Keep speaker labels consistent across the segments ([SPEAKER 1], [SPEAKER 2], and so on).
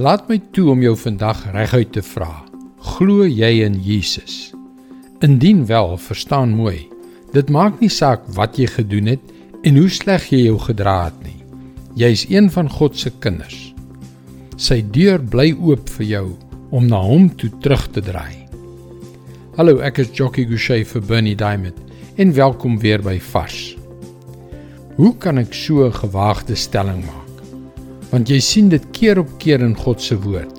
[SPEAKER 1] Laat my toe om jou vandag reguit te vra. Glo jy in Jesus? Indien wel, verstaan mooi. Dit maak nie saak wat jy gedoen het en hoe sleg jy jou gedra het nie. Jy is een van God se kinders. Sy deur bly oop vir jou om na hom toe terug te draai. Hallo, ek is Jockey Gouchee vir Bernie Diamond en welkom weer by Vars. Hoe kan ek so 'n gewaagde stelling maak? Want jy sien dit keer op keer in God se woord.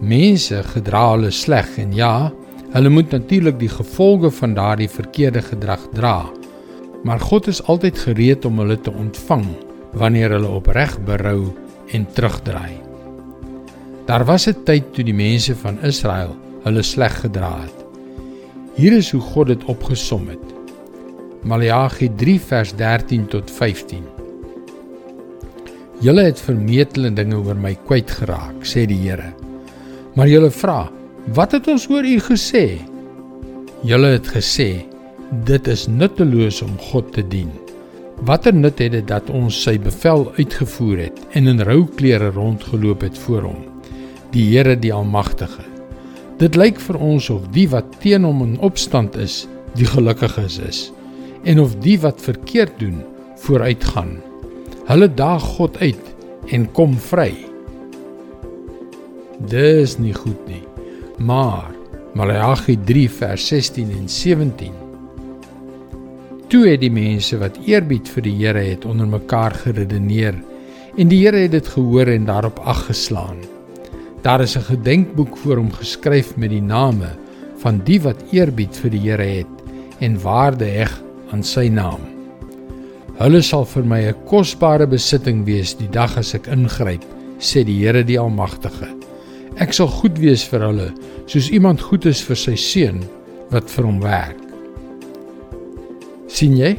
[SPEAKER 1] Mense gedra hulle sleg en ja, hulle moet natuurlik die gevolge van daardie verkeerde gedrag dra. Maar God is altyd gereed om hulle te ontvang wanneer hulle opreg berou en terugdraai. Daar was 'n tyd toe die mense van Israel hulle sleg gedra het. Hier is hoe God dit opgesom het. Maleagi 3 vers 13 tot 15. Julle het vermetele dinge oor my kwyt geraak, sê die Here. Maar julle vra, wat het ons oor u gesê? Julle het gesê, dit is nutteloos om God te dien. Watter nut het dit dat ons sy bevel uitgevoer het en in rou klere rondgeloop het voor hom, die Here die Almagtige? Dit lyk vir ons of die wat teen hom in opstand is, die gelukkiges is, en of die wat verkeerd doen, vooruitgaan. Hulle daag God uit en kom vry. Dis nie goed nie. Maar Maleagi 3 vers 16 en 17. Toe het die mense wat eerbied vir die Here het onder mekaar geredeneer en die Here het dit gehoor en daarop ag geslaan. Daar is 'n gedenkboek voor hom geskryf met die name van die wat eerbied vir die Here het en waarde heg aan sy naam. Hulle sal vir my 'n kosbare besitting wees die dag as ek ingryp, sê die Here die Almagtige. Ek sal goed wees vir hulle, soos iemand goed is vir sy seun wat vir hom werk. sien jy?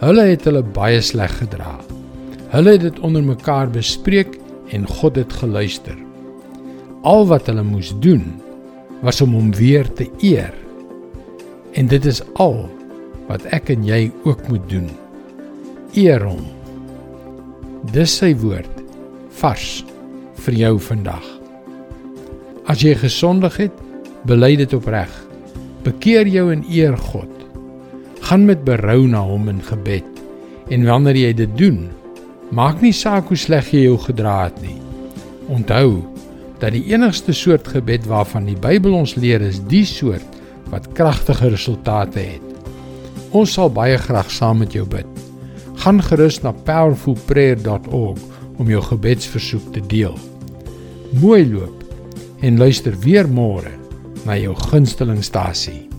[SPEAKER 1] Hulle het hulle baie sleg gedra. Hulle het dit onder mekaar bespreek en God het geluister. Al wat hulle moes doen was om hom weer te eer. En dit is al wat ek en jy ook moet doen eer hom. Dis sy woord vars vir jou vandag. As jy gesondig het, bely dit opreg. Bekeer jou en eer God. Gaan met berou na hom in gebed. En wanneer jy dit doen, maak nie saak hoe sleg jy jou gedra het nie. Onthou dat die enigste soort gebed waarvan die Bybel ons leer is die soort wat kragtige resultate het. Ons sal baie graag saam met jou bid. Gaan gerus na powerfulprayer.org om jou gebedsversoek te deel. Mooi loop en luister weer môre na jou gunstelingstasie.